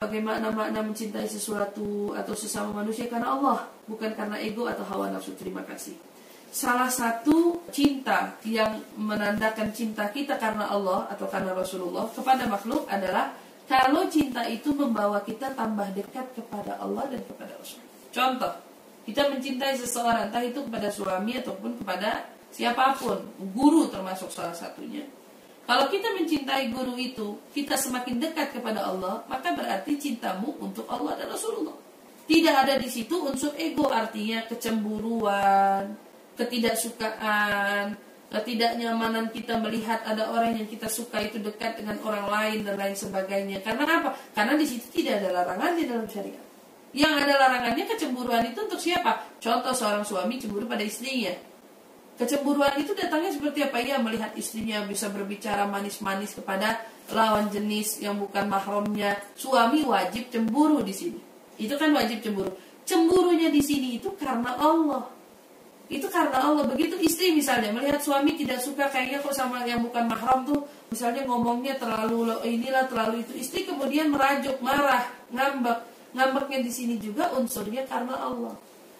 bagaimana makna mencintai sesuatu atau sesama manusia karena Allah, bukan karena ego atau hawa nafsu. Terima kasih. Salah satu cinta yang menandakan cinta kita karena Allah atau karena Rasulullah kepada makhluk adalah kalau cinta itu membawa kita tambah dekat kepada Allah dan kepada Rasul. Contoh, kita mencintai seseorang, entah itu kepada suami ataupun kepada siapa pun, guru termasuk salah satunya kalau kita mencintai guru itu, kita semakin dekat kepada Allah, maka berarti cintamu untuk Allah dan Rasulullah. Tidak ada di situ unsur ego, artinya kecemburuan, ketidaksukaan, ketidaknyamanan kita melihat ada orang yang kita suka itu dekat dengan orang lain dan lain sebagainya. Karena apa? Karena di situ tidak ada larangan di dalam syariat. Yang ada larangannya kecemburuan itu untuk siapa? Contoh seorang suami cemburu pada istrinya Kecemburuan itu datangnya seperti apa? Ia melihat istrinya bisa berbicara manis-manis kepada lawan jenis yang bukan mahramnya. Suami wajib cemburu di sini. Itu kan wajib cemburu. Cemburunya di sini itu karena Allah. Itu karena Allah. Begitu istri misalnya melihat suami tidak suka kayaknya kok sama yang bukan mahram tuh, misalnya ngomongnya terlalu inilah terlalu itu. Istri kemudian merajuk, marah, ngambek. Ngambeknya di sini juga unsurnya karena Allah.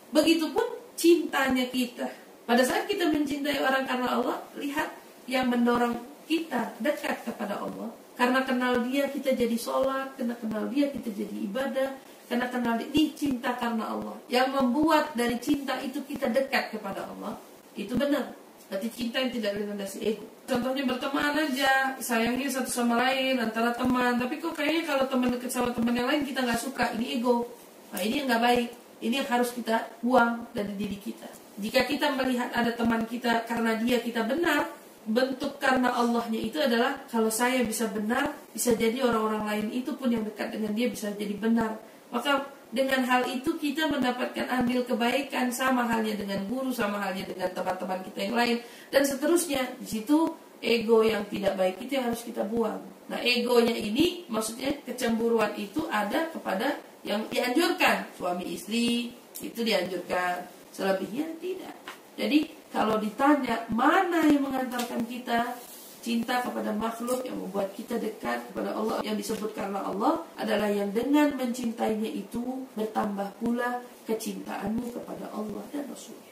Begitupun cintanya kita pada saat kita mencintai orang karena Allah, lihat yang mendorong kita dekat kepada Allah. Karena kenal dia kita jadi sholat, karena kenal dia kita jadi ibadah, karena kenal dia cinta karena Allah. Yang membuat dari cinta itu kita dekat kepada Allah, itu benar. Berarti cinta yang tidak dilandasi ego. Contohnya berteman aja, sayangnya satu sama lain antara teman. Tapi kok kayaknya kalau teman dekat sama teman yang lain kita nggak suka, ini ego. Nah ini yang nggak baik. Ini yang harus kita buang dari diri kita. Jika kita melihat ada teman kita karena dia kita benar, bentuk karena Allahnya itu adalah kalau saya bisa benar, bisa jadi orang-orang lain itu pun yang dekat dengan dia bisa jadi benar. Maka dengan hal itu kita mendapatkan andil kebaikan sama halnya dengan guru, sama halnya dengan teman-teman kita yang lain dan seterusnya. Di situ ego yang tidak baik itu yang harus kita buang. Nah, egonya ini maksudnya kecemburuan itu ada kepada yang dianjurkan, suami istri itu dianjurkan Selebihnya tidak. Jadi kalau ditanya mana yang mengantarkan kita cinta kepada makhluk yang membuat kita dekat kepada Allah yang disebut karena Allah adalah yang dengan mencintainya itu bertambah pula kecintaanmu kepada Allah dan Rasulnya.